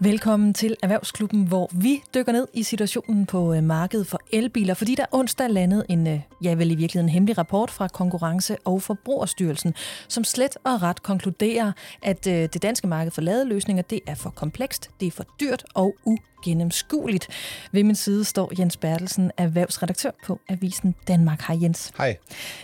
Velkommen til Erhvervsklubben, hvor vi dykker ned i situationen på øh, markedet for elbiler, fordi der onsdag landede en, øh, ja vel i virkeligheden hemmelig rapport fra Konkurrence- og Forbrugerstyrelsen, som slet og ret konkluderer, at øh, det danske marked for ladeløsninger, det er for komplekst, det er for dyrt og u ugennemskueligt. Ved min side står Jens Bertelsen, erhvervsredaktør på Avisen Danmark. Hej Jens. Hej.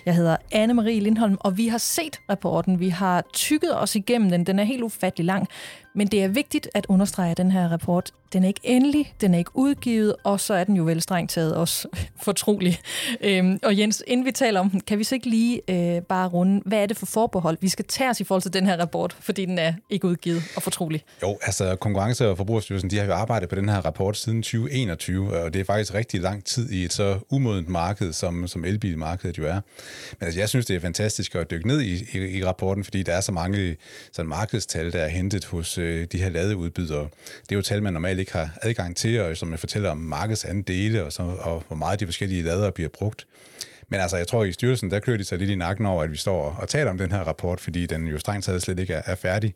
Jeg hedder Anne-Marie Lindholm, og vi har set rapporten. Vi har tykket os igennem den. Den er helt ufattelig lang. Men det er vigtigt at understrege, at den her rapport, den er ikke endelig, den er ikke udgivet, og så er den jo vel strengt taget også fortrolig. Øhm, og Jens, inden vi taler om den, kan vi så ikke lige øh, bare runde, hvad er det for forbehold, vi skal tage os i forhold til den her rapport, fordi den er ikke udgivet og fortrolig? Jo, altså Konkurrence- og Forbrugerstyrelsen, de har jo arbejdet på den her rapport siden 2021, og det er faktisk rigtig lang tid i et så umodent marked, som, som elbilmarkedet jo er. Men altså, jeg synes, det er fantastisk at dykke ned i, i, i rapporten, fordi der er så mange sådan markedstal, der er hentet hos øh, de her ladeudbydere. Det er jo tal, man normalt ikke har adgang til, og som man fortæller om markedsandele, og, så, og hvor meget de forskellige lader bliver brugt. Men altså, jeg tror, i styrelsen, der klør de sig lidt i nakken over, at vi står og taler om den her rapport, fordi den jo strengt taget slet ikke er, er færdig.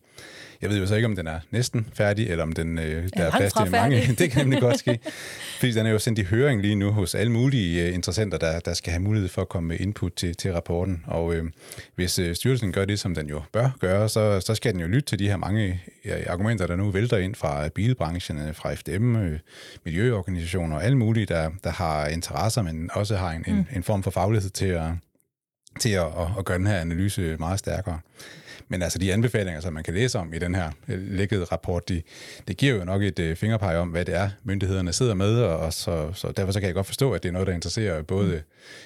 Jeg ved jo så ikke, om den er næsten færdig, eller om den øh, der er, plads til mange. det kan nemlig godt ske. Fordi den er jo sendt i høring lige nu hos alle mulige øh, interessenter, der, der skal have mulighed for at komme med input til, til rapporten. Og øh, hvis øh, styrelsen gør det, som den jo bør gøre, så, så skal den jo lytte til de her mange ja, argumenter, der nu vælter ind fra bilbranchen, fra FDM, øh, miljøorganisationer og alle mulige, der, der har interesser, men også har en, mm. en, en form for faglighed til at, til at, at, at gøre den her analyse meget stærkere. Men altså de anbefalinger, som man kan læse om i den her øh, lækkede rapport, de, det giver jo nok et øh, uh, fingerpege om, hvad det er, myndighederne sidder med, og, og så, så derfor så kan jeg godt forstå, at det er noget, der interesserer både øh,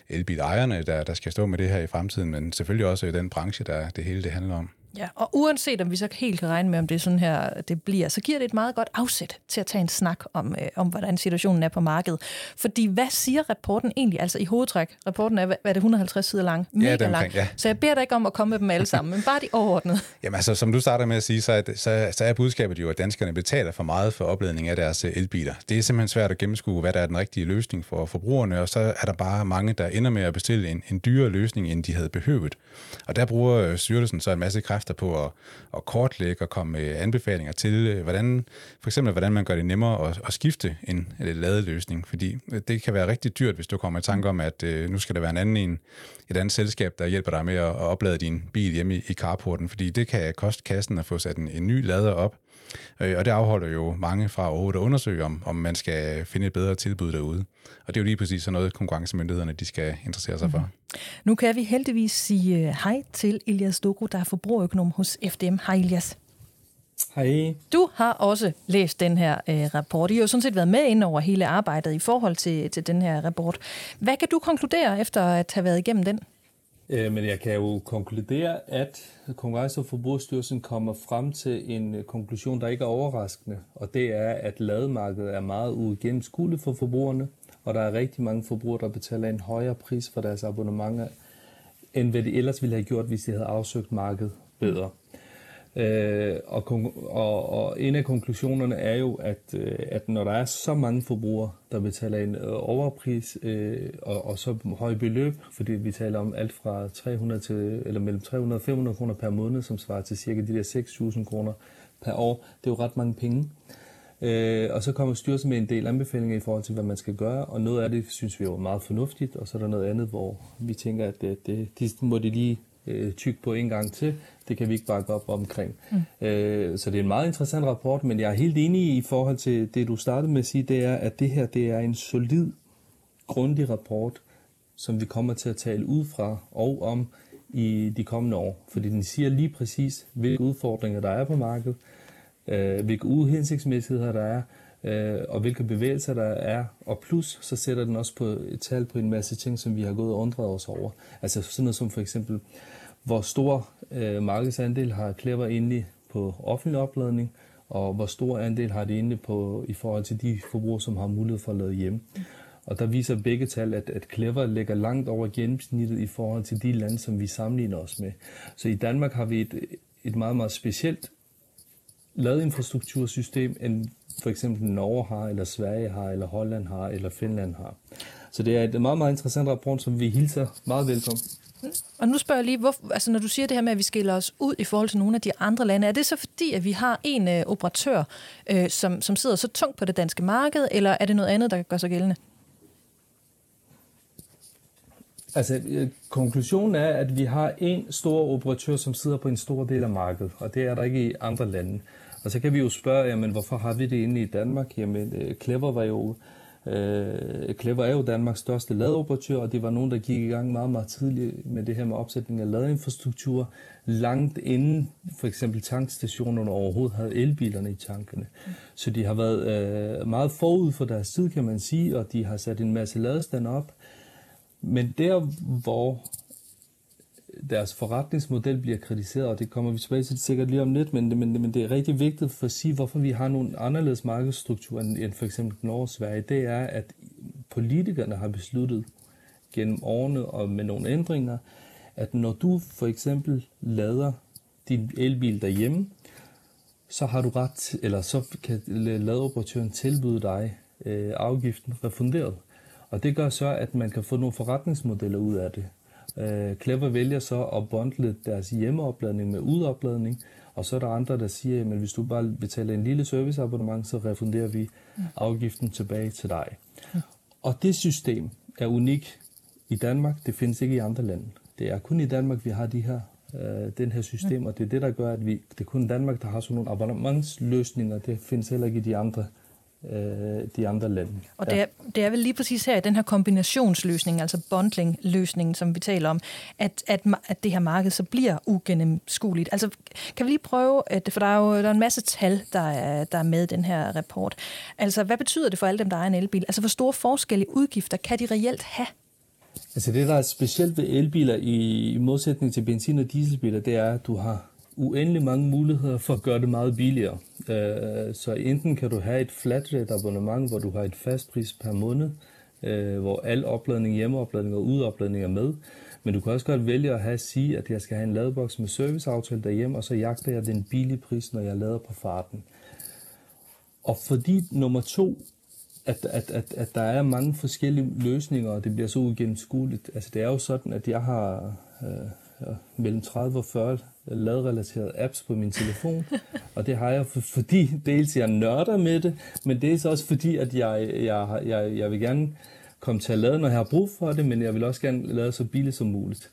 elbilejerne, der, der skal stå med det her i fremtiden, men selvfølgelig også den branche, der det hele det handler om. Ja, og uanset om vi så helt kan regne med, om det er sådan her, det bliver, så giver det et meget godt afsæt til at tage en snak om, øh, om hvordan situationen er på markedet. Fordi hvad siger rapporten egentlig? Altså i hovedtræk, rapporten er, hvad er det, 150 sider lang? Mega ja, omkring, lang. Ja. Så jeg beder dig ikke om at komme med dem alle sammen, men bare de overordnede. Jamen altså, som du starter med at sige, så er, så, så er budskabet jo, at danskerne betaler for meget for opladning af deres øh, elbiler. Det er simpelthen svært at gennemskue, hvad der er den rigtige løsning for forbrugerne, og så er der bare mange, der ender med at bestille en, en dyrere løsning, end de havde behøvet. Og der bruger øh, styrelsen så en masse kræfter på at, at kortlægge og komme med anbefalinger til, øh, hvordan, for eksempel hvordan man gør det nemmere at, at skifte en øh, ladeløsning, fordi øh, det kan være rigtig dyrt, hvis du kommer i tanke om, at øh, nu skal der være en anden en, et andet selskab, der hjælper dig med at, at oplade din bil hjemme i, i carporten, fordi det kan koste kassen at få sat en, en ny lader op, øh, og det afholder jo mange fra overhovedet at undersøge, om, om man skal finde et bedre tilbud derude. Og det er jo lige præcis sådan noget, konkurrencemyndighederne de skal interessere sig for. Mm. Nu kan vi heldigvis sige uh, hej til Elias Dogo, der er forbrugerøkonom hos FDM. Hej Elias. Hej. Du har også læst den her uh, rapport. I har jo sådan set været med ind over hele arbejdet i forhold til, til den her rapport. Hvad kan du konkludere efter at have været igennem den? Øh, men jeg kan jo konkludere, at Kongress- og Forbrugerstyrelsen kommer frem til en øh, konklusion, der ikke er overraskende, og det er, at lademarkedet er meget uigennemskueligt for forbrugerne, og der er rigtig mange forbrugere, der betaler en højere pris for deres abonnementer, end hvad de ellers ville have gjort, hvis de havde afsøgt markedet bedre. Øh, og, og, og en af konklusionerne er jo, at, øh, at når der er så mange forbrugere, der betaler en øh, overpris øh, og, og så høj beløb, fordi vi taler om alt fra 300 til, eller mellem 300 og 500 kroner per måned, som svarer til cirka de der 6.000 kroner per år, det er jo ret mange penge. Øh, og så kommer styrelsen med en del anbefalinger i forhold til, hvad man skal gøre, og noget af det synes vi er meget fornuftigt, og så er der noget andet, hvor vi tænker, at øh, det, det, det må de lige øh, tyk på en gang til. Det kan vi ikke bakke op omkring. Mm. Øh, så det er en meget interessant rapport, men jeg er helt enig i forhold til det, du startede med at sige, det er, at det her det er en solid, grundig rapport, som vi kommer til at tale ud fra og om i de kommende år. Fordi den siger lige præcis, hvilke udfordringer der er på markedet, øh, hvilke uhensigtsmæssigheder der er, øh, og hvilke bevægelser der er. Og plus, så sætter den også på et tal på en masse ting, som vi har gået og undret os over. Altså sådan noget som for eksempel, hvor stor øh, markedsandel har Clever egentlig på offentlig opladning, og hvor stor andel har de inde på i forhold til de forbrugere, som har mulighed for at lade hjemme. Og der viser begge tal, at, at Clever ligger langt over gennemsnittet i forhold til de lande, som vi sammenligner os med. Så i Danmark har vi et, et meget, meget specielt ladeinfrastruktursystem, end for eksempel Norge har, eller Sverige har, eller Holland har, eller Finland har. Så det er et meget, meget interessant rapport, som vi hilser meget velkommen. Og nu spørger jeg lige, hvor, altså når du siger det her med, at vi skiller os ud i forhold til nogle af de andre lande, er det så fordi, at vi har en øh, operatør, øh, som, som sidder så tungt på det danske marked, eller er det noget andet, der gør sig gældende? Altså, øh, konklusionen er, at vi har en stor operatør, som sidder på en stor del af markedet, og det er der ikke i andre lande. Og så kan vi jo spørge, jamen, hvorfor har vi det inde i Danmark? Jamen, øh, Clever var jo Øh, Clever er jo Danmarks største ladeoperatør, og det var nogen, der gik i gang meget, meget tidligt med det her med opsætning af ladeinfrastruktur, langt inden for eksempel tankstationerne overhovedet havde elbilerne i tankene. Så de har været øh, meget forud for deres tid, kan man sige, og de har sat en masse ladestand op. Men der, hvor deres forretningsmodel bliver kritiseret, og det kommer vi tilbage til sikkert lige om lidt, men, men, men det er rigtig vigtigt for at sige, hvorfor vi har nogle anderledes markedsstrukturer end, end for eksempel Norge og Sverige, det er, at politikerne har besluttet gennem årene og med nogle ændringer, at når du for eksempel lader din elbil derhjemme, så har du ret, eller så kan ladeoperatøren tilbyde dig øh, afgiften refunderet. Og det gør så, at man kan få nogle forretningsmodeller ud af det. Øh, Clever vælger så at bundle deres hjemmeopladning med udopladning, og så er der andre, der siger, at hvis du bare betaler en lille serviceabonnement, så refunderer vi afgiften tilbage til dig. Og det system er unik i Danmark. Det findes ikke i andre lande. Det er kun i Danmark, vi har de her, øh, den her system, og det er det, der gør, at vi, det er kun Danmark, der har sådan nogle abonnementsløsninger. Det findes heller ikke i de andre øh, de andre lande. Og det er, det er vel lige præcis her, i den her kombinationsløsning, altså bundling-løsningen, som vi taler om, at, at, at det her marked så bliver ugennemskueligt. Altså, kan vi lige prøve, at, for der er jo der er en masse tal, der er, der er med i den her rapport. Altså, hvad betyder det for alle dem, der er en elbil? Altså, hvor store forskellige udgifter kan de reelt have? Altså det, der er specielt ved elbiler i, i modsætning til benzin- og dieselbiler, det er, at du har uendelig mange muligheder for at gøre det meget billigere. Øh, så enten kan du have et flat rate abonnement, hvor du har et fast pris per måned, øh, hvor al opladning, hjemmeopladning og udopladning er med. Men du kan også godt vælge at have at sige, at jeg skal have en ladeboks med serviceaftale derhjemme, og så jagter jeg den billige pris, når jeg lader på farten. Og fordi nummer to, at, at, at, at der er mange forskellige løsninger, og det bliver så uigennemskueligt. Altså det er jo sådan, at jeg har øh, mellem 30 og 40 ladrelaterede apps på min telefon, og det har jeg, fordi dels jeg nørder med det, men det er så også fordi, at jeg, jeg, jeg, jeg vil gerne komme til at lade, når jeg har brug for det, men jeg vil også gerne lade så billigt som muligt.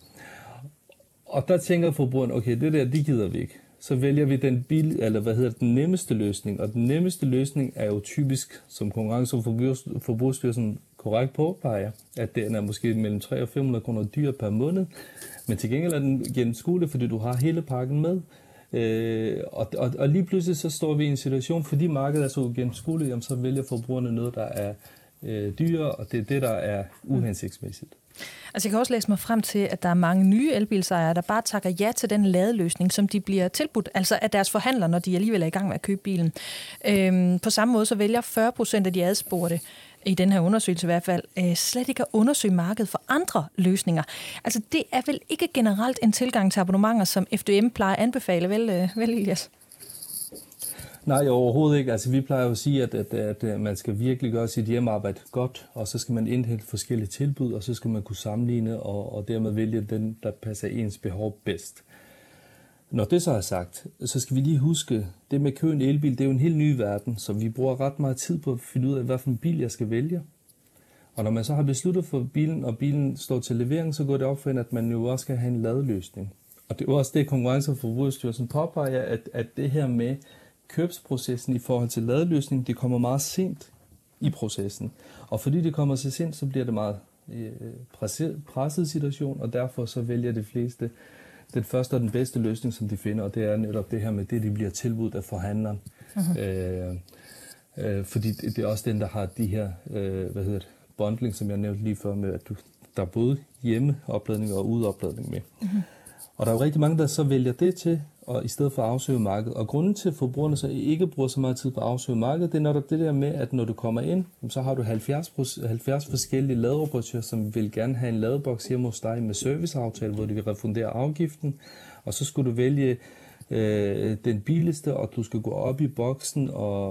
Og der tænker forbrugeren, okay, det der, det gider vi ikke. Så vælger vi den, bil, eller hvad hedder den nemmeste løsning, og den nemmeste løsning er jo typisk, som Konkurrence- og Forbrugsstyrelsen korrekt påpeger, at den er måske mellem 300 og 500 kroner dyr per måned, men til gengæld er den gennemskuelig, fordi du har hele pakken med. Øh, og, og, og lige pludselig så står vi i en situation, fordi markedet er så gennemskueligt, jamen, så vælger forbrugerne noget, der er øh, dyre, og det er det, der er uhensigtsmæssigt. Altså jeg kan også læse mig frem til, at der er mange nye elbilsejere, der bare takker ja til den ladeløsning, som de bliver tilbudt, altså af deres forhandler, når de alligevel er i gang med at købe bilen. Øhm, på samme måde så vælger 40 procent af de adspurgte i den her undersøgelse i hvert fald, øh, slet ikke at undersøge markedet for andre løsninger. Altså det er vel ikke generelt en tilgang til abonnementer, som FDM plejer at anbefale, vel, øh, vel Elias? Nej, overhovedet ikke. Altså, vi plejer jo at sige, at, at, at man skal virkelig gøre sit hjemmearbejde godt, og så skal man indhente forskellige tilbud, og så skal man kunne sammenligne og, og dermed vælge den, der passer ens behov bedst. Når det så er sagt, så skal vi lige huske, det med køen elbil, det er jo en helt ny verden, så vi bruger ret meget tid på at finde ud af, hvilken bil jeg skal vælge. Og når man så har besluttet for bilen, og bilen står til levering, så går det op for en, at man jo også skal have en ladeløsning. Og det er også det, Konkurrence- og Forbrugerstyrelsen påpeger, at, at det her med købsprocessen i forhold til ladeløsning, det kommer meget sent i processen. Og fordi det kommer så sent, så bliver det meget øh, presset, presset situation, og derfor så vælger de fleste den første og den bedste løsning, som de finder, og det er netop det her med det, de bliver tilbudt af forhandleren. Uh-huh. Øh, øh, fordi det, det er også den, der har de her, øh, hvad hedder det, bundling, som jeg nævnte lige før, med at du, der er både hjemmeopladning og udeopladning med. Uh-huh. Og der er jo rigtig mange, der så vælger det til, og i stedet for at afsøge markedet. Og grunden til, at forbrugerne så ikke bruger så meget tid på at afsøge markedet, det er netop det der med, at når du kommer ind, så har du 70, 70 forskellige ladeoperatører, som vil gerne have en ladeboks hjemme hos dig med serviceaftale, hvor de vil refundere afgiften. Og så skulle du vælge øh, den billigste, og du skal gå op i boksen, og,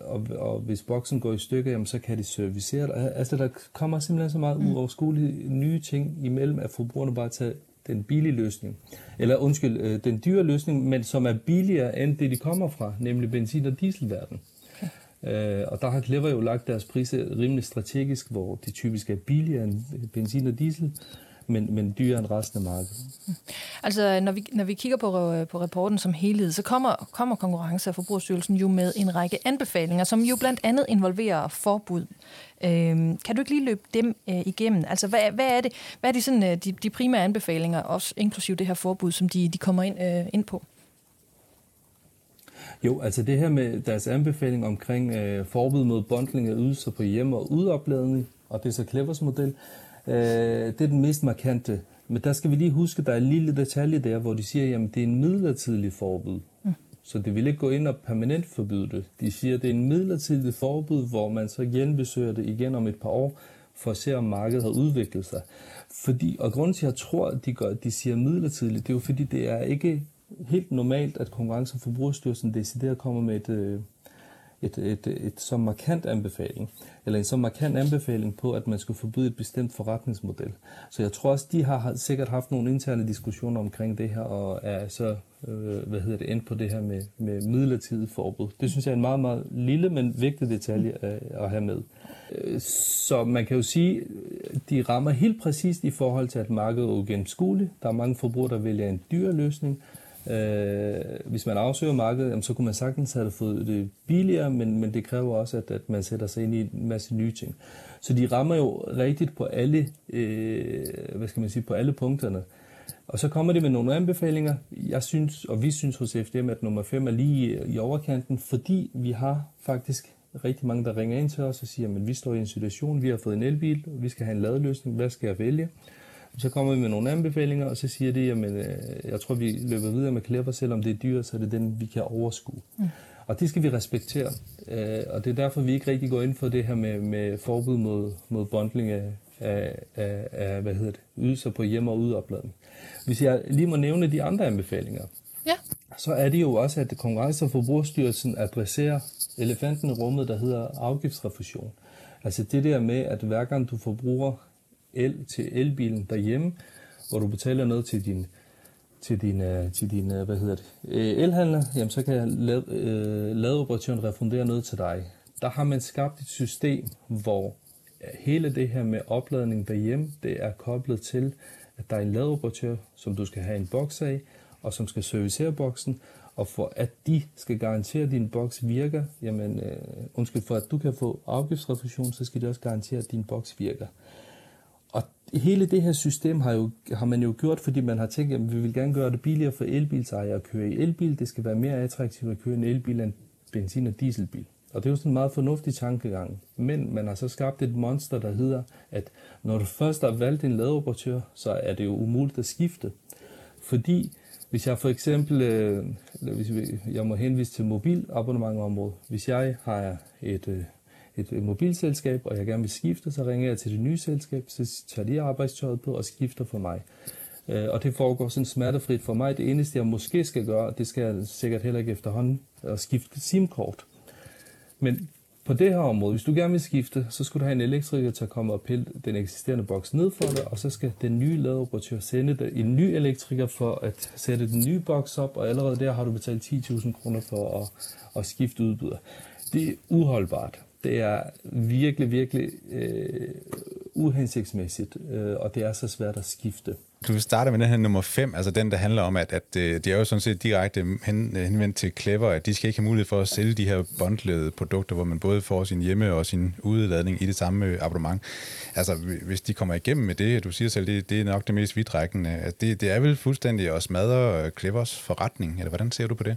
og, og hvis boksen går i stykker, jamen, så kan de servicere det. Altså, der kommer simpelthen så meget mm. uoverskuelige nye ting imellem, at forbrugerne bare tager den billige løsning. Eller undskyld, øh, den dyre løsning, men som er billigere end det, de kommer fra, nemlig benzin- og dieselverden. Okay. Øh, og der har Clever jo lagt deres priser rimelig strategisk, hvor de typisk er billigere end benzin og diesel men, men dyrere end resten af markedet. Altså, når vi, når vi kigger på, på rapporten som helhed, så kommer, kommer Konkurrence- og Forbrugerstyrelsen jo med en række anbefalinger, som jo blandt andet involverer forbud. Øhm, kan du ikke lige løbe dem øh, igennem? Altså, hvad, hvad er det, hvad er de, sådan, øh, de, de primære anbefalinger, også inklusive det her forbud, som de, de kommer ind, øh, ind på? Jo, altså det her med deres anbefaling omkring øh, forbud mod bundling af ydelser på hjem- og udopladning, og det er så Clevers model, Øh, det er den mest markante. Men der skal vi lige huske, at der er en lille detalje der, hvor de siger, at det er en midlertidig forbud. Mm. Så det vil ikke gå ind og permanent forbyde det. De siger, at det er en midlertidig forbud, hvor man så genbesøger det igen om et par år, for at se, om markedet har udviklet sig. Fordi, og grunden til, at jeg tror, at de, gør, de siger midlertidigt, det er jo fordi, det er ikke helt normalt, at Konkurrence- og Forbrugerstyrelsen decideret kommer med et, øh, et, et, et, et så markant anbefaling, eller en så markant anbefaling på, at man skulle forbyde et bestemt forretningsmodel. Så jeg tror også, de har sikkert haft nogle interne diskussioner omkring det her, og er så øh, hvad hedder det, endt på det her med, med midlertidigt forbud. Det synes jeg er en meget, meget lille, men vigtig detalje at, have med. Øh, så man kan jo sige, de rammer helt præcist i forhold til, at markedet er ugennemskueligt. Der er mange forbrugere, der vælger en dyr løsning, Øh, hvis man afsøger markedet, jamen, så kunne man sagtens have fået det billigere, men, men det kræver også, at, at man sætter sig ind i en masse nye ting. Så de rammer jo rigtigt på alle, øh, hvad skal man sige, på alle punkterne. Og så kommer det med nogle anbefalinger. Jeg synes, og vi synes hos FDM, at nummer 5 er lige i overkanten, fordi vi har faktisk rigtig mange, der ringer ind til os og siger, at vi står i en situation, vi har fået en elbil, vi skal have en ladeløsning, hvad skal jeg vælge? Så kommer vi med nogle anbefalinger, og så siger de, at øh, jeg tror, vi løber videre med Clever, selvom det er dyrt, så er det den, vi kan overskue. Mm. Og det skal vi respektere, øh, og det er derfor, vi ikke rigtig går ind for det her med, med forbud mod, mod bundling af, af, af, af hvad hedder det, ydelser på hjem- og udopladning. Hvis jeg lige må nævne de andre anbefalinger, ja. så er det jo også, at Konkurrence- og Forbrugerstyrelsen adresserer elefanten i rummet, der hedder afgiftsrefusion. Altså det der med, at hver gang du forbruger el til elbilen derhjemme, hvor du betaler noget til din til din, øh, til din øh, hvad hedder det, øh, elhandler, jamen så kan lad, uh, ladeoperatøren refundere noget til dig. Der har man skabt et system, hvor hele det her med opladning derhjemme, det er koblet til, at der er en ladeoperatør, som du skal have en boks af, og som skal servicere boksen, og for at de skal garantere, at din boks virker, jamen, undskyld, for at du kan få afgiftsrefusion, så skal de også garantere, at din boks virker og hele det her system har, jo, har man jo gjort, fordi man har tænkt, at vi vil gerne gøre det billigere for elbilsejere at køre i elbil. Det skal være mere attraktivt at køre en elbil end benzin- og dieselbil. Og det er jo sådan en meget fornuftig tankegang. Men man har så skabt et monster, der hedder, at når du først har valgt en ladeoperatør, så er det jo umuligt at skifte. Fordi hvis jeg for eksempel, øh, hvis jeg må henvise til mobilabonnementområdet, hvis jeg har et, øh, et mobilselskab, og jeg gerne vil skifte, så ringer jeg til det nye selskab, så tager de arbejdstøjet på og skifter for mig. Øh, og det foregår sådan smertefrit for mig. Det eneste, jeg måske skal gøre, det skal jeg sikkert heller ikke efterhånden, at skifte SIM-kort. Men på det her område, hvis du gerne vil skifte, så skulle du have en elektriker til at komme og pille den eksisterende boks ned for dig, og så skal den nye ladeoperatør sende dig en ny elektriker for at sætte den nye boks op, og allerede der har du betalt 10.000 kroner for at, at skifte udbyder. Det er uholdbart. Det er virkelig, virkelig øh, uhensigtsmæssigt, øh, og det er så svært at skifte. Du starter med den her nummer 5, altså den, der handler om, at, at øh, det er jo sådan set direkte hen, øh, henvendt til Clever, at de skal ikke have mulighed for at sælge de her bundlede produkter, hvor man både får sin hjemme- og sin udladning i det samme øh, abonnement. Altså, hvis de kommer igennem med det, du siger selv, det, det er nok det mest vidtrækkende. Altså, det, det er vel fuldstændig at smadre Clevers forretning, eller hvordan ser du på det?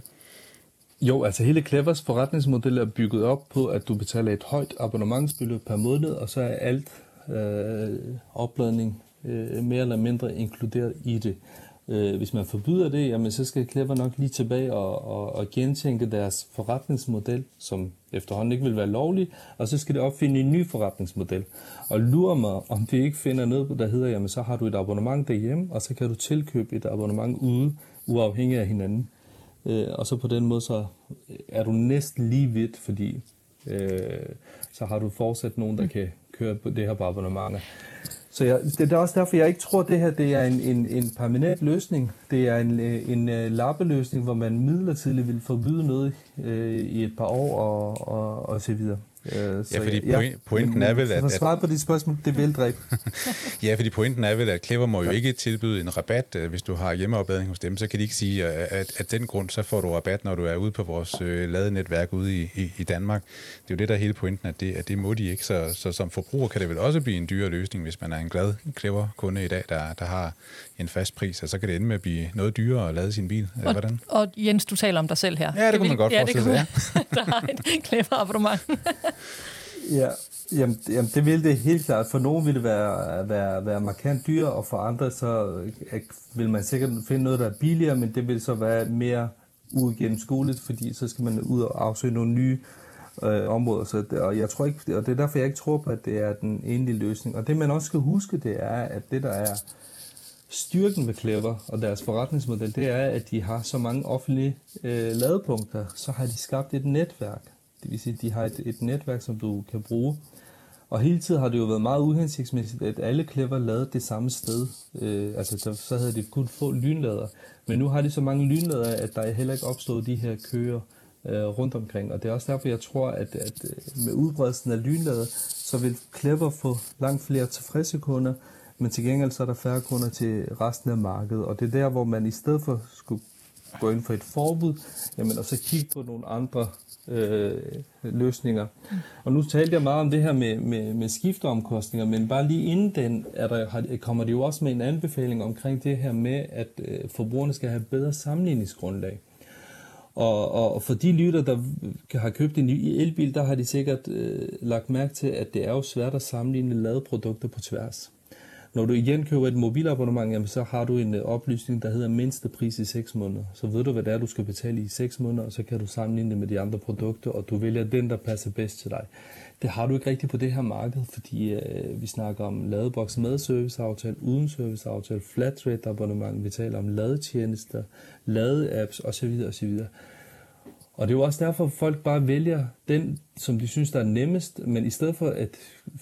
Jo, altså hele Clevers forretningsmodel er bygget op på, at du betaler et højt abonnementsbeløb per måned, og så er alt øh, opladning øh, mere eller mindre inkluderet i det. Øh, hvis man forbyder det, jamen, så skal Clever nok lige tilbage og, og, og gentænke deres forretningsmodel, som efterhånden ikke vil være lovlig, og så skal det opfinde en ny forretningsmodel. Og lurer mig, om de ikke finder noget, der hedder, jamen så har du et abonnement derhjemme, og så kan du tilkøbe et abonnement ude, uafhængig af hinanden øh, og så på den måde så er du næsten lige vidt, fordi øh, så har du fortsat nogen, der mm. kan køre på det her på abonnementer. Så jeg, det er også derfor, jeg ikke tror, at det her det er en, en, en permanent løsning. Det er en, en, en øh, lappeløsning, hvor man midlertidigt vil forbyde noget øh, i et par år og, og, og så videre. Øh, så ja, fordi ja, pointen er vel, at... For svaret på dit spørgsmål, det vil dræbe. ja, fordi pointen er vel, at Clever må jo ikke tilbyde en rabat, øh, hvis du har hjemmeopladning hos dem. Så kan de ikke sige, at at den grund, så får du rabat, når du er ude på vores øh, ladenetværk ude i, i, i Danmark. Det er jo det, der er hele pointen, at det, at det må de ikke. Så, så som forbruger kan det vel også blive en dyre løsning, hvis man er en glad Clever-kunde i dag, der, der har en fast pris, og så kan det ende med at blive noget dyrere at lade sin bil. Og, Hvordan? og Jens, du taler om dig selv her. Ja, det kunne man godt ja, forestille sig. Ja. der har et Clever abonnement. Ja, jamen, jamen det vil det helt klart. For nogen vil det være, være, være markant dyrere, og for andre så øh, vil man sikkert finde noget, der er billigere, men det vil så være mere uigennemskueligt, fordi så skal man ud og afsøge nogle nye øh, områder. Så det, og, jeg tror ikke, og det er derfor, jeg ikke tror på, at det er den endelige løsning. Og det man også skal huske, det er, at det der er styrken ved Clever og deres forretningsmodel, det er, at de har så mange offentlige øh, ladepunkter, så har de skabt et netværk. Det vil sige, at de har et, et netværk, som du kan bruge. Og hele tiden har det jo været meget uhensigtsmæssigt, at alle klipper lavede det samme sted. Øh, altså, så, så havde de kun få lynlader. Men nu har de så mange lynlader, at der heller ikke opstået de her køer øh, rundt omkring. Og det er også derfor, jeg tror, at, at øh, med udbredelsen af lynlader, så vil klipper få langt flere tilfredse kunder, men til gengæld så er der færre kunder til resten af markedet. Og det er der, hvor man i stedet for skulle gå ind for et forbud, jamen, og så kigge på nogle andre øh, løsninger. Og nu talte jeg meget om det her med, med, med skifteomkostninger, men bare lige inden den er der, kommer det jo også med en anbefaling omkring det her med, at øh, forbrugerne skal have bedre sammenligningsgrundlag. Og, og for de lytter, der har købt en ny elbil, der har de sikkert øh, lagt mærke til, at det er jo svært at sammenligne ladeprodukter på tværs. Når du igen køber et mobilabonnement, jamen, så har du en øh, oplysning, der hedder mindste pris i 6 måneder. Så ved du, hvad det er, du skal betale i 6 måneder, og så kan du sammenligne det med de andre produkter, og du vælger den, der passer bedst til dig. Det har du ikke rigtigt på det her marked, fordi øh, vi snakker om ladeboks med serviceaftale, uden serviceaftale, flat rate abonnement, vi taler om ladetjenester, ladeapps osv. osv. Og det er jo også derfor, at folk bare vælger den, som de synes, der er nemmest, men i stedet for at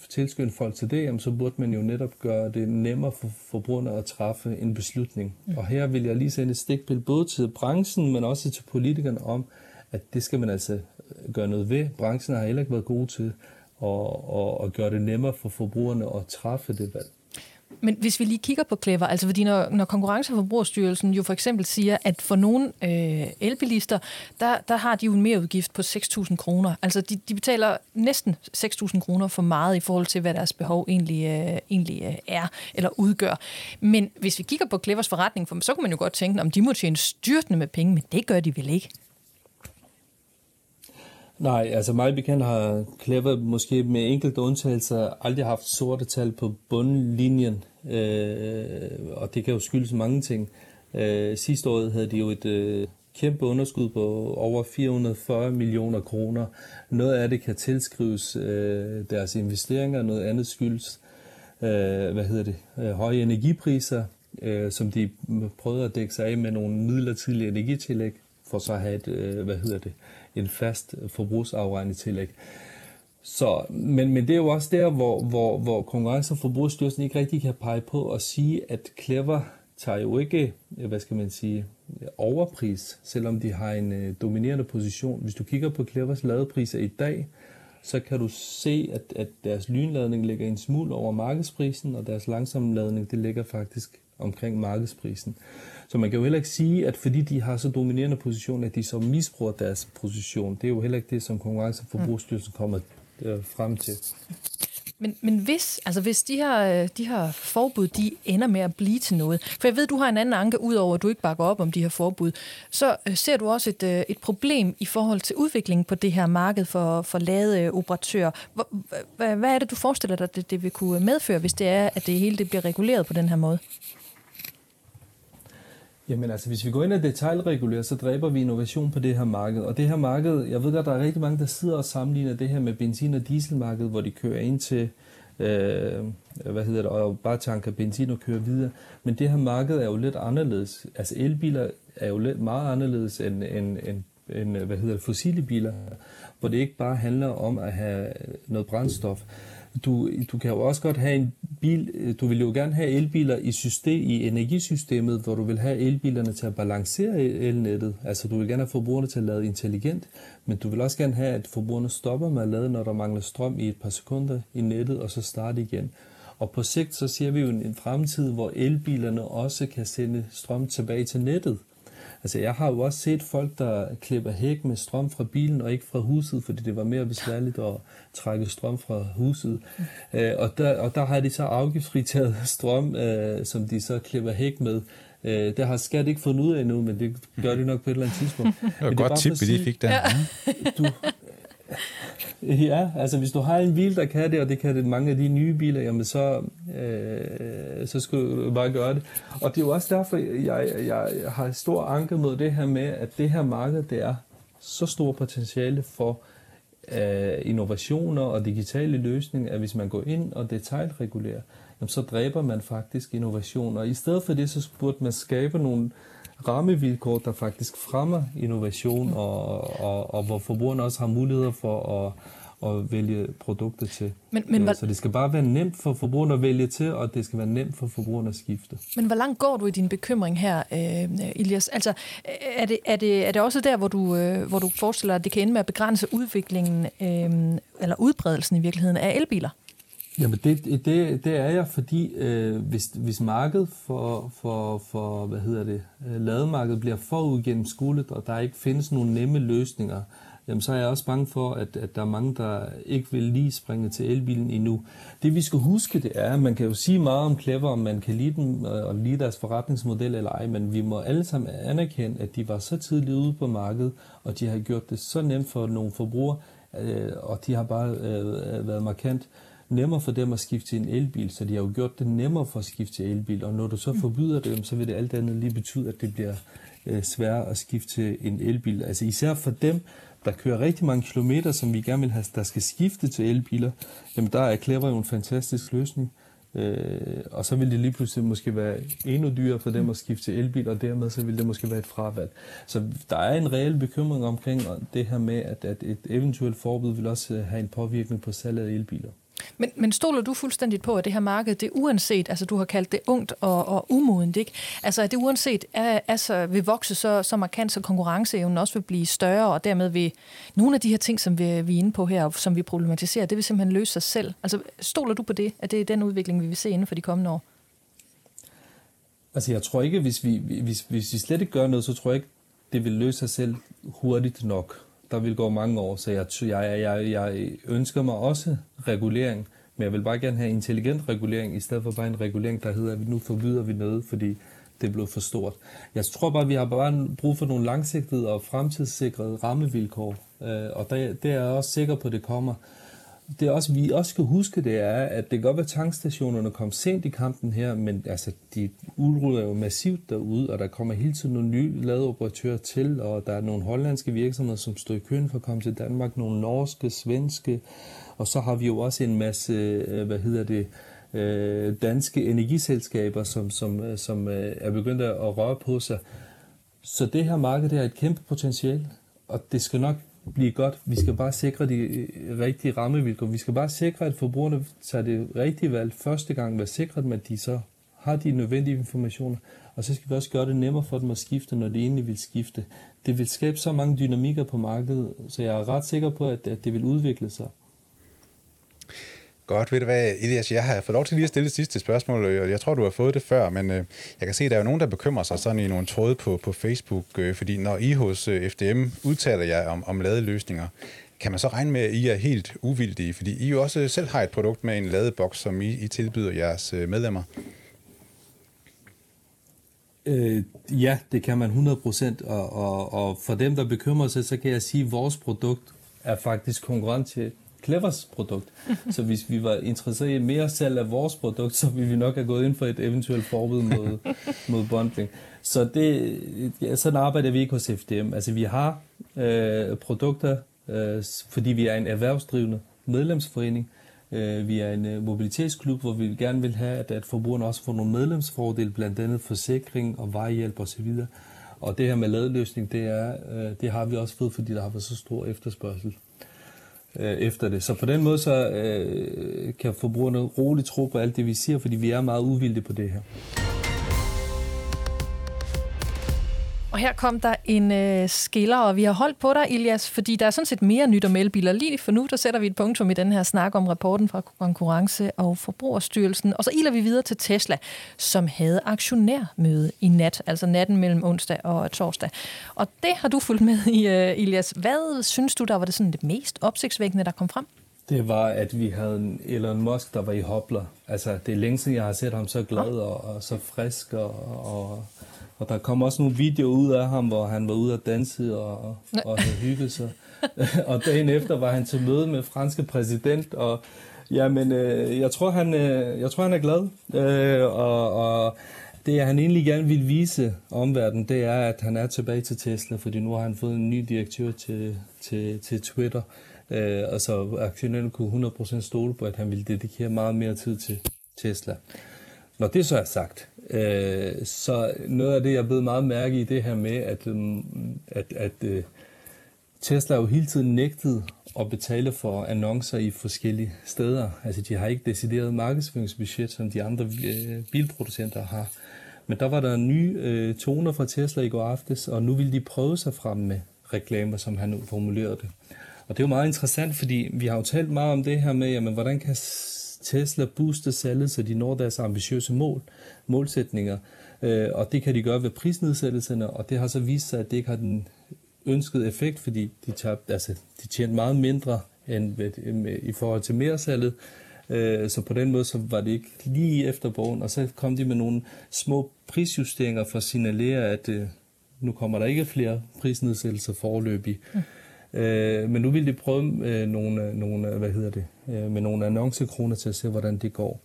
tilskynde folk til det, jamen, så burde man jo netop gøre det nemmere for forbrugerne at træffe en beslutning. Mm. Og her vil jeg lige sende et stikpil både til branchen, men også til politikerne om, at det skal man altså gøre noget ved. Branchen har heller ikke været god til at, at, at gøre det nemmere for forbrugerne at træffe det valg. Men hvis vi lige kigger på Clever, altså fordi når, når Konkurrence- og Forbrugerstyrelsen jo for eksempel siger, at for nogle øh, elbilister, der, der har de jo en mere udgift på 6.000 kroner. Altså de, de betaler næsten 6.000 kroner for meget i forhold til, hvad deres behov egentlig, øh, egentlig øh, er eller udgør. Men hvis vi kigger på Clevers forretning, for så kunne man jo godt tænke, om de må tjene styrtende med penge, men det gør de vel ikke? Nej, altså meget bekendt har Clever måske med enkelte undtagelser aldrig haft sorte tal på bundlinjen, øh, og det kan jo skyldes mange ting. Øh, sidste år havde de jo et øh, kæmpe underskud på over 440 millioner kroner. Noget af det kan tilskrives øh, deres investeringer, noget andet skyldes øh, hvad hedder det, øh, høje energipriser, øh, som de prøvede at dække sig af med nogle midlertidige energitillæg, for så at have et, øh, hvad hedder det, en fast forbrugsafregning tillæg. Så, men, men det er jo også der, hvor, hvor, hvor Konkurrence- og Forbrugsstyrelsen ikke rigtig kan pege på og sige, at Clever tager jo ikke, øh, hvad skal man sige, overpris, selvom de har en øh, dominerende position. Hvis du kigger på Clevers ladepriser i dag, så kan du se, at, at deres lynladning ligger en smule over markedsprisen, og deres langsomme ladning, det ligger faktisk omkring markedsprisen. Så man kan jo heller ikke sige, at fordi de har så dominerende position, at de så misbruger deres position. Det er jo heller ikke det, som Konkurrence- og Forbrugsstyrelsen kommer øh, frem til. Men, men hvis, altså hvis de her, øh, de her forbud de ender med at blive til noget, for jeg ved, du har en anden anke, udover at du ikke bakker op om de her forbud, så øh, ser du også et, øh, et problem i forhold til udviklingen på det her marked for, for lade operatører. Hvad, hvad er det, du forestiller dig, det, det vil kunne medføre, hvis det er, at det hele det bliver reguleret på den her måde? Jamen altså, hvis vi går ind og detaljregulerer, så dræber vi innovation på det her marked. Og det her marked, jeg ved godt, der er rigtig mange, der sidder og sammenligner det her med benzin- og dieselmarkedet, hvor de kører ind til, øh, hvad hedder det, og bare tanker benzin og kører videre. Men det her marked er jo lidt anderledes. Altså elbiler er jo lidt meget anderledes end, end, end, end hvad hedder det, fossile biler, hvor det ikke bare handler om at have noget brændstof. Du, du kan jo også godt have en bil, øh, du vil jo gerne have elbiler i, system, i energisystemet, hvor du vil have elbilerne til at balancere elnettet. Altså du vil gerne have forbrugerne til at lade intelligent, men du vil også gerne have, at forbrugerne stopper med at lade, når der mangler strøm i et par sekunder i nettet, og så starte igen. Og på sigt så ser vi jo en fremtid, hvor elbilerne også kan sende strøm tilbage til nettet. Altså jeg har jo også set folk, der klipper hæk med strøm fra bilen og ikke fra huset, fordi det var mere besværligt at trække strøm fra huset. Øh, og, der, og der har de så afgiftsfritaget strøm, øh, som de så klipper hæk med. Øh, det har skat ikke fundet ud af endnu, men det gør de nok på et eller andet tidspunkt. Det var et godt tip, vi lige fik der. Ja. Du, Ja, altså hvis du har en bil, der kan det, og det kan det mange af de nye biler, jamen så, øh, så skal du bare gøre det. Og det er jo også derfor, jeg, jeg har stor anke mod det her med, at det her marked, det er så stor potentiale for øh, innovationer og digitale løsninger, at hvis man går ind og detaljregulerer, jamen så dræber man faktisk innovationer. I stedet for det, så burde man skabe nogle øh, rammevilkår, der faktisk fremmer innovation, og, og, og hvor forbrugerne også har muligheder for at, at vælge produkter til. Men, men, så det skal bare være nemt for forbrugerne at vælge til, og det skal være nemt for forbrugerne at skifte. Men hvor langt går du i din bekymring her, øh, Elias? Altså, er det, er, det, er det også der, hvor du, øh, hvor du forestiller dig, at det kan ende med at begrænse udviklingen, øh, eller udbredelsen i virkeligheden af elbiler? Jamen det, det, det er jeg, fordi øh, hvis, hvis markedet for, for, for hvad hedder det, øh, lademarkedet bliver for skolet, og der ikke findes nogen nemme løsninger, jamen så er jeg også bange for, at, at der er mange, der ikke vil lige springe til elbilen endnu. Det vi skal huske, det er, at man kan jo sige meget om Clever, om man kan lide dem øh, og lide deres forretningsmodel eller ej, men vi må alle sammen anerkende, at de var så tidligt ude på markedet, og de har gjort det så nemt for nogle forbrugere, øh, og de har bare øh, været markant nemmere for dem at skifte til en elbil, så de har jo gjort det nemmere for at skifte til elbil, og når du så forbyder det, så vil det alt andet lige betyde, at det bliver øh, sværere at skifte til en elbil. Altså især for dem, der kører rigtig mange kilometer, som vi gerne vil have, der skal skifte til elbiler, jamen der er Clever jo en fantastisk løsning. Øh, og så vil det lige pludselig måske være endnu dyrere for dem at skifte til elbil, og dermed så vil det måske være et fravalg. Så der er en reel bekymring omkring det her med, at, at et eventuelt forbud vil også have en påvirkning på salget af elbiler. Men, men stoler du fuldstændigt på, at det her marked, det uanset, altså du har kaldt det ungt og, og umodent, ikke? Altså at det uanset er, altså, vil vokse så, så markant, så konkurrenceevnen også vil blive større, og dermed vil nogle af de her ting, som vi, vi er inde på her, som vi problematiserer, det vil simpelthen løse sig selv. Altså stoler du på det, at det er den udvikling, vi vil se inden for de kommende år? Altså jeg tror ikke, hvis vi, hvis, hvis vi slet ikke gør noget, så tror jeg ikke, det vil løse sig selv hurtigt nok der vil gå mange år, så jeg, jeg, jeg, jeg ønsker mig også regulering, men jeg vil bare gerne have intelligent regulering, i stedet for bare en regulering, der hedder, at nu forbyder vi noget, fordi det er blevet for stort. Jeg tror bare, at vi har bare brug for nogle langsigtede og fremtidssikrede rammevilkår, øh, og det, det er jeg også sikker på, at det kommer det er også, vi også skal huske, det er, at det kan godt være, at tankstationerne kom sent i kampen her, men altså, de udruller jo massivt derude, og der kommer hele tiden nogle nye ladeoperatører til, og der er nogle hollandske virksomheder, som står i køen for at komme til Danmark, nogle norske, svenske, og så har vi jo også en masse, øh, hvad hedder det, øh, danske energiselskaber, som, som, øh, som øh, er begyndt at røre på sig. Så det her marked det er et kæmpe potentiale, og det skal nok blive godt. Vi skal bare sikre de øh, rigtige rammevilkår. Vi skal bare sikre, at forbrugerne tager det rigtige valg første gang, være sikret med, at de så har de nødvendige informationer. Og så skal vi også gøre det nemmere for dem at skifte, når de egentlig vil skifte. Det vil skabe så mange dynamikker på markedet, så jeg er ret sikker på, at, at det vil udvikle sig. Godt, ved du hvad, Elias, jeg har fået lov til lige at stille det sidste spørgsmål, og jeg tror, du har fået det før, men øh, jeg kan se, at der er jo nogen, der bekymrer sig sådan i nogle tråde på, på Facebook, øh, fordi når I hos øh, FDM udtaler jer om, om ladeløsninger, kan man så regne med, at I er helt uvildige? Fordi I jo også selv har et produkt med en ladeboks, som I, I tilbyder jeres øh, medlemmer. Øh, ja, det kan man 100%, og, og, og for dem, der bekymrer sig, så kan jeg sige, at vores produkt er faktisk konkurrent til Clevers produkt. så hvis vi var interesseret i mere salg af vores produkt, så ville vi nok have gået ind for et eventuelt forbud mod, mod bundling. Så det, ja, sådan arbejder vi ikke hos FDM. Altså vi har øh, produkter, øh, fordi vi er en erhvervsdrivende medlemsforening. Øh, vi er en øh, mobilitetsklub, hvor vi gerne vil have, at, at forbrugerne også får nogle medlemsfordele, blandt andet forsikring og vejhjælp osv. Og det her med ladeløsning, det, er, øh, det har vi også fået, fordi der har været så stor efterspørgsel øh, efter det. Så på den måde så øh, kan forbrugerne roligt tro på alt det, vi siger, fordi vi er meget uvildige på det her. Og her kom der en øh, skiller, og vi har holdt på dig, Ilias, fordi der er sådan set mere nyt om elbiler. Lige for nu, der sætter vi et punktum i den her snak om rapporten fra Konkurrence- og Forbrugerstyrelsen. Og så iler vi videre til Tesla, som havde aktionærmøde i nat, altså natten mellem onsdag og torsdag. Og det har du fulgt med i, uh, Ilias. Hvad synes du, der var det, sådan det mest opsigtsvækkende, der kom frem? Det var, at vi havde en Elon Musk, der var i hopler. Altså, det er længe siden, jeg har set ham så glad og, og så frisk og, og og der kom også nogle videoer ud af ham, hvor han var ude at danse og, og havde hygget sig. og dagen efter var han til møde med franske præsident, og jamen, øh, jeg, tror, han, øh, jeg tror, han er glad. Øh, og, og det, han egentlig gerne vil vise omverdenen, det er, at han er tilbage til Tesla, fordi nu har han fået en ny direktør til, til, til Twitter. Øh, og så aktionærerne kunne 100% stole på, at han ville dedikere meget mere tid til Tesla. Når det så er sagt, øh, så noget af det, jeg blev meget mærke i det her med, at, øhm, at, at øh, Tesla jo hele tiden nægtet at betale for annoncer i forskellige steder. Altså de har ikke decideret markedsføringsbudget, som de andre øh, bilproducenter har. Men der var der nye øh, toner fra Tesla i går aftes, og nu vil de prøve sig frem med reklamer, som han formulerede det. Og det er jo meget interessant, fordi vi har jo talt meget om det her med, jamen, hvordan kan Tesla booster salget, så de når deres ambitiøse mål, målsætninger. Øh, og det kan de gøre ved prisnedsættelserne, og det har så vist sig, at det ikke har den ønskede effekt, fordi de, tabte, altså, de tjente meget mindre end ved, med, i forhold til mere salget. Øh, så på den måde så var det ikke lige efter bogen, og så kom de med nogle små prisjusteringer for at signalere, at øh, nu kommer der ikke flere prisnedsættelser forløbig. Mm. Øh, men nu vil de prøve øh, nogle, nogle, hvad hedder det, øh, med nogle annoncekroner til at se, hvordan det går.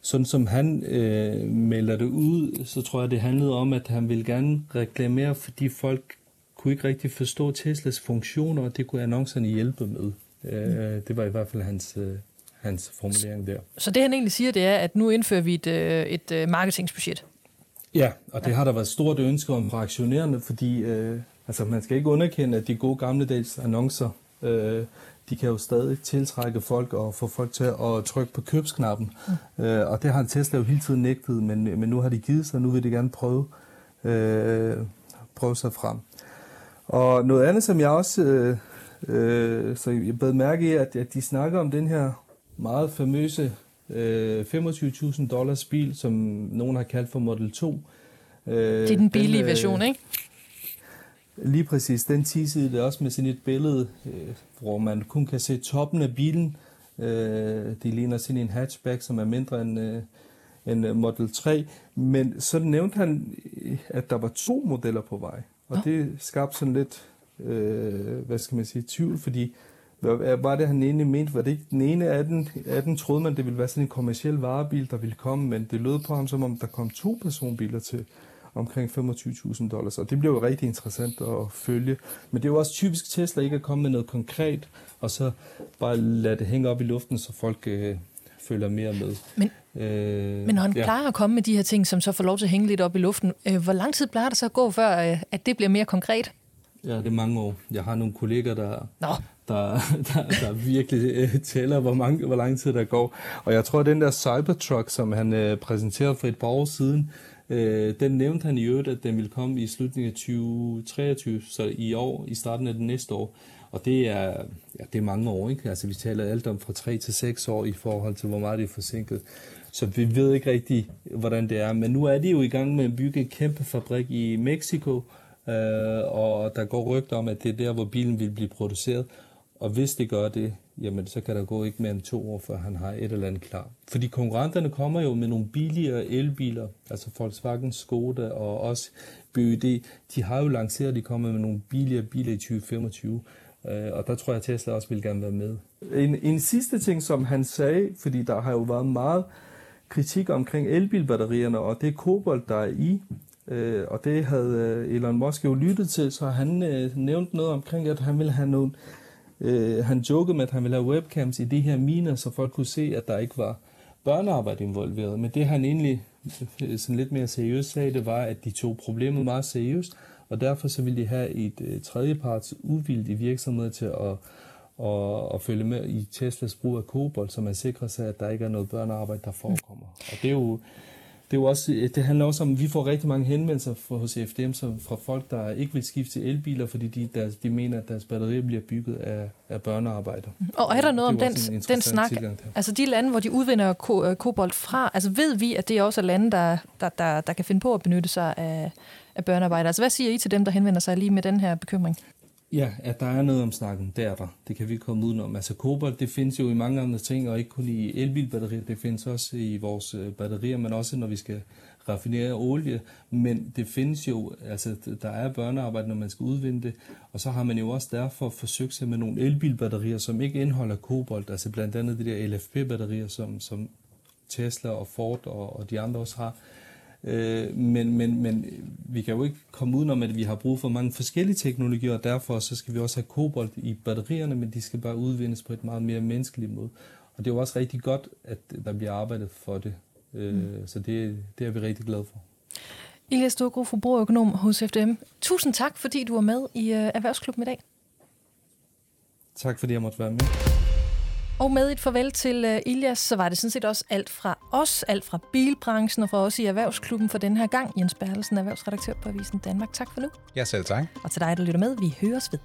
Sådan som han øh, melder det ud, så tror jeg, det handlede om, at han ville gerne reklamere, fordi folk kunne ikke rigtig forstå Teslas funktioner, og det kunne annoncerne hjælpe med. Øh, det var i hvert fald hans, øh, hans formulering der. Så det han egentlig siger, det er, at nu indfører vi et, øh, et øh, marketingsbudget. Ja, og det har der været stort ønske om fra aktionærerne, fordi øh, Altså, man skal ikke underkende, at de gode gammeldags annoncer, øh, de kan jo stadig tiltrække folk og få folk til at trykke på købsknappen. Mm. Øh, og det har Tesla jo hele tiden nægtet, men, men nu har de givet sig, og nu vil de gerne prøve, øh, prøve sig frem. Og noget andet, som jeg også øh, øh, så jeg bed mærke i, at, at de snakker om den her meget famøse øh, 25.000 dollars bil, som nogen har kaldt for Model 2. Øh, det er den billige den, øh, version, ikke? Lige præcis. Den teasede det også med sådan et billede, øh, hvor man kun kan se toppen af bilen. Øh, det ligner sådan en hatchback, som er mindre end, øh, end Model 3. Men så nævnte han, at der var to modeller på vej. Og ja. det skabte sådan lidt, øh, hvad skal man sige, tvivl, fordi hvad var det, han egentlig mente? Var det ikke den ene af den, af den troede man, det ville være sådan en kommersiel varebil, der ville komme, men det lød på ham, som om der kom to personbiler til omkring 25.000 dollars, og det bliver jo rigtig interessant at følge. Men det er jo også typisk Tesla ikke at komme med noget konkret, og så bare lade det hænge op i luften, så folk øh, følger mere med. Men, øh, men når han ja. plejer at komme med de her ting, som så får lov til at hænge lidt op i luften, øh, hvor lang tid plejer det så at gå, før øh, at det bliver mere konkret? Ja, det er mange år. Jeg har nogle kolleger, der, Nå. der, der, der virkelig øh, tæller, hvor, mange, hvor lang tid der går. Og jeg tror, at den der Cybertruck, som han øh, præsenterede for et par år siden, Øh, den nævnte han i øvrigt, at den vil komme i slutningen af 2023, så i år, i starten af det næste år. Og det er, ja, det er mange år, ikke? Altså vi taler alt om fra 3 til 6 år i forhold til, hvor meget det er forsinket. Så vi ved ikke rigtig, hvordan det er. Men nu er de jo i gang med at bygge en kæmpe fabrik i Mexico, øh, og der går rygter om, at det er der, hvor bilen vil blive produceret. Og hvis det gør det, jamen så kan der gå ikke mere end to år, før han har et eller andet klar. Fordi konkurrenterne kommer jo med nogle billigere elbiler, altså Volkswagen, Skoda og også BYD. De har jo lanceret, de kommer med nogle billigere biler i 2025, øh, og der tror jeg, at Tesla også vil gerne være med. En, en sidste ting, som han sagde, fordi der har jo været meget kritik omkring elbilbatterierne, og det er kobolt, der er i, øh, og det havde øh, Elon Musk jo lyttet til, så han øh, nævnte noget omkring, at han ville have nogle Øh, han jokede med, at han ville have webcams i de her miner, så folk kunne se, at der ikke var børnearbejde involveret. Men det han egentlig øh, sådan lidt mere seriøst sagde, det var, at de tog problemet meget seriøst, Og derfor så ville de have et øh, tredjeparts uvildig virksomhed til at og, og følge med i Teslas brug af kobolt, så man sikrer sig, at der ikke er noget børnearbejde, der forekommer. Og det er jo, det, er jo også, det handler også om, at vi får rigtig mange henvendelser fra, hos FDM så fra folk, der ikke vil skifte til elbiler, fordi de, der, de mener, at deres batterier bliver bygget af, af børnearbejder. Og er der noget om den, den snak? Altså de lande, hvor de udvinder ko, øh, kobolt fra, altså ved vi, at det også er lande, der, der, der, der kan finde på at benytte sig af, af børnearbejde? Altså hvad siger I til dem, der henvender sig lige med den her bekymring? Ja, at der er noget om snakken, det er der. Det kan vi komme udenom. Altså kobolt, det findes jo i mange andre ting, og ikke kun i elbilbatterier, det findes også i vores øh, batterier, men også når vi skal raffinere olie. Men det findes jo, altså der er børnearbejde, når man skal udvinde det, og så har man jo også derfor forsøgt sig med nogle elbilbatterier, som ikke indeholder kobolt, altså blandt andet de der LFP-batterier, som, som Tesla og Ford og, og de andre også har. Øh, men, men, men vi kan jo ikke komme udenom, at vi har brug for mange forskellige teknologier, og derfor så skal vi også have kobolt i batterierne, men de skal bare udvindes på et meget mere menneskeligt måde. Og det er jo også rigtig godt, at der bliver arbejdet for det. Øh, mm. Så det, det er vi rigtig glade for. Elias Storgro, forbrugerøkonom hos FDM. Tusind tak, fordi du var med i uh, Erhvervsklubben i dag. Tak fordi jeg måtte være med. Og med et farvel til uh, Ilias, så var det sådan set også alt fra os, alt fra bilbranchen og fra os i Erhvervsklubben for den her gang. Jens Bertelsen, erhvervsredaktør på Avisen Danmark. Tak for nu. Ja, selv tak. Og til dig, der lytter med, vi høres ved.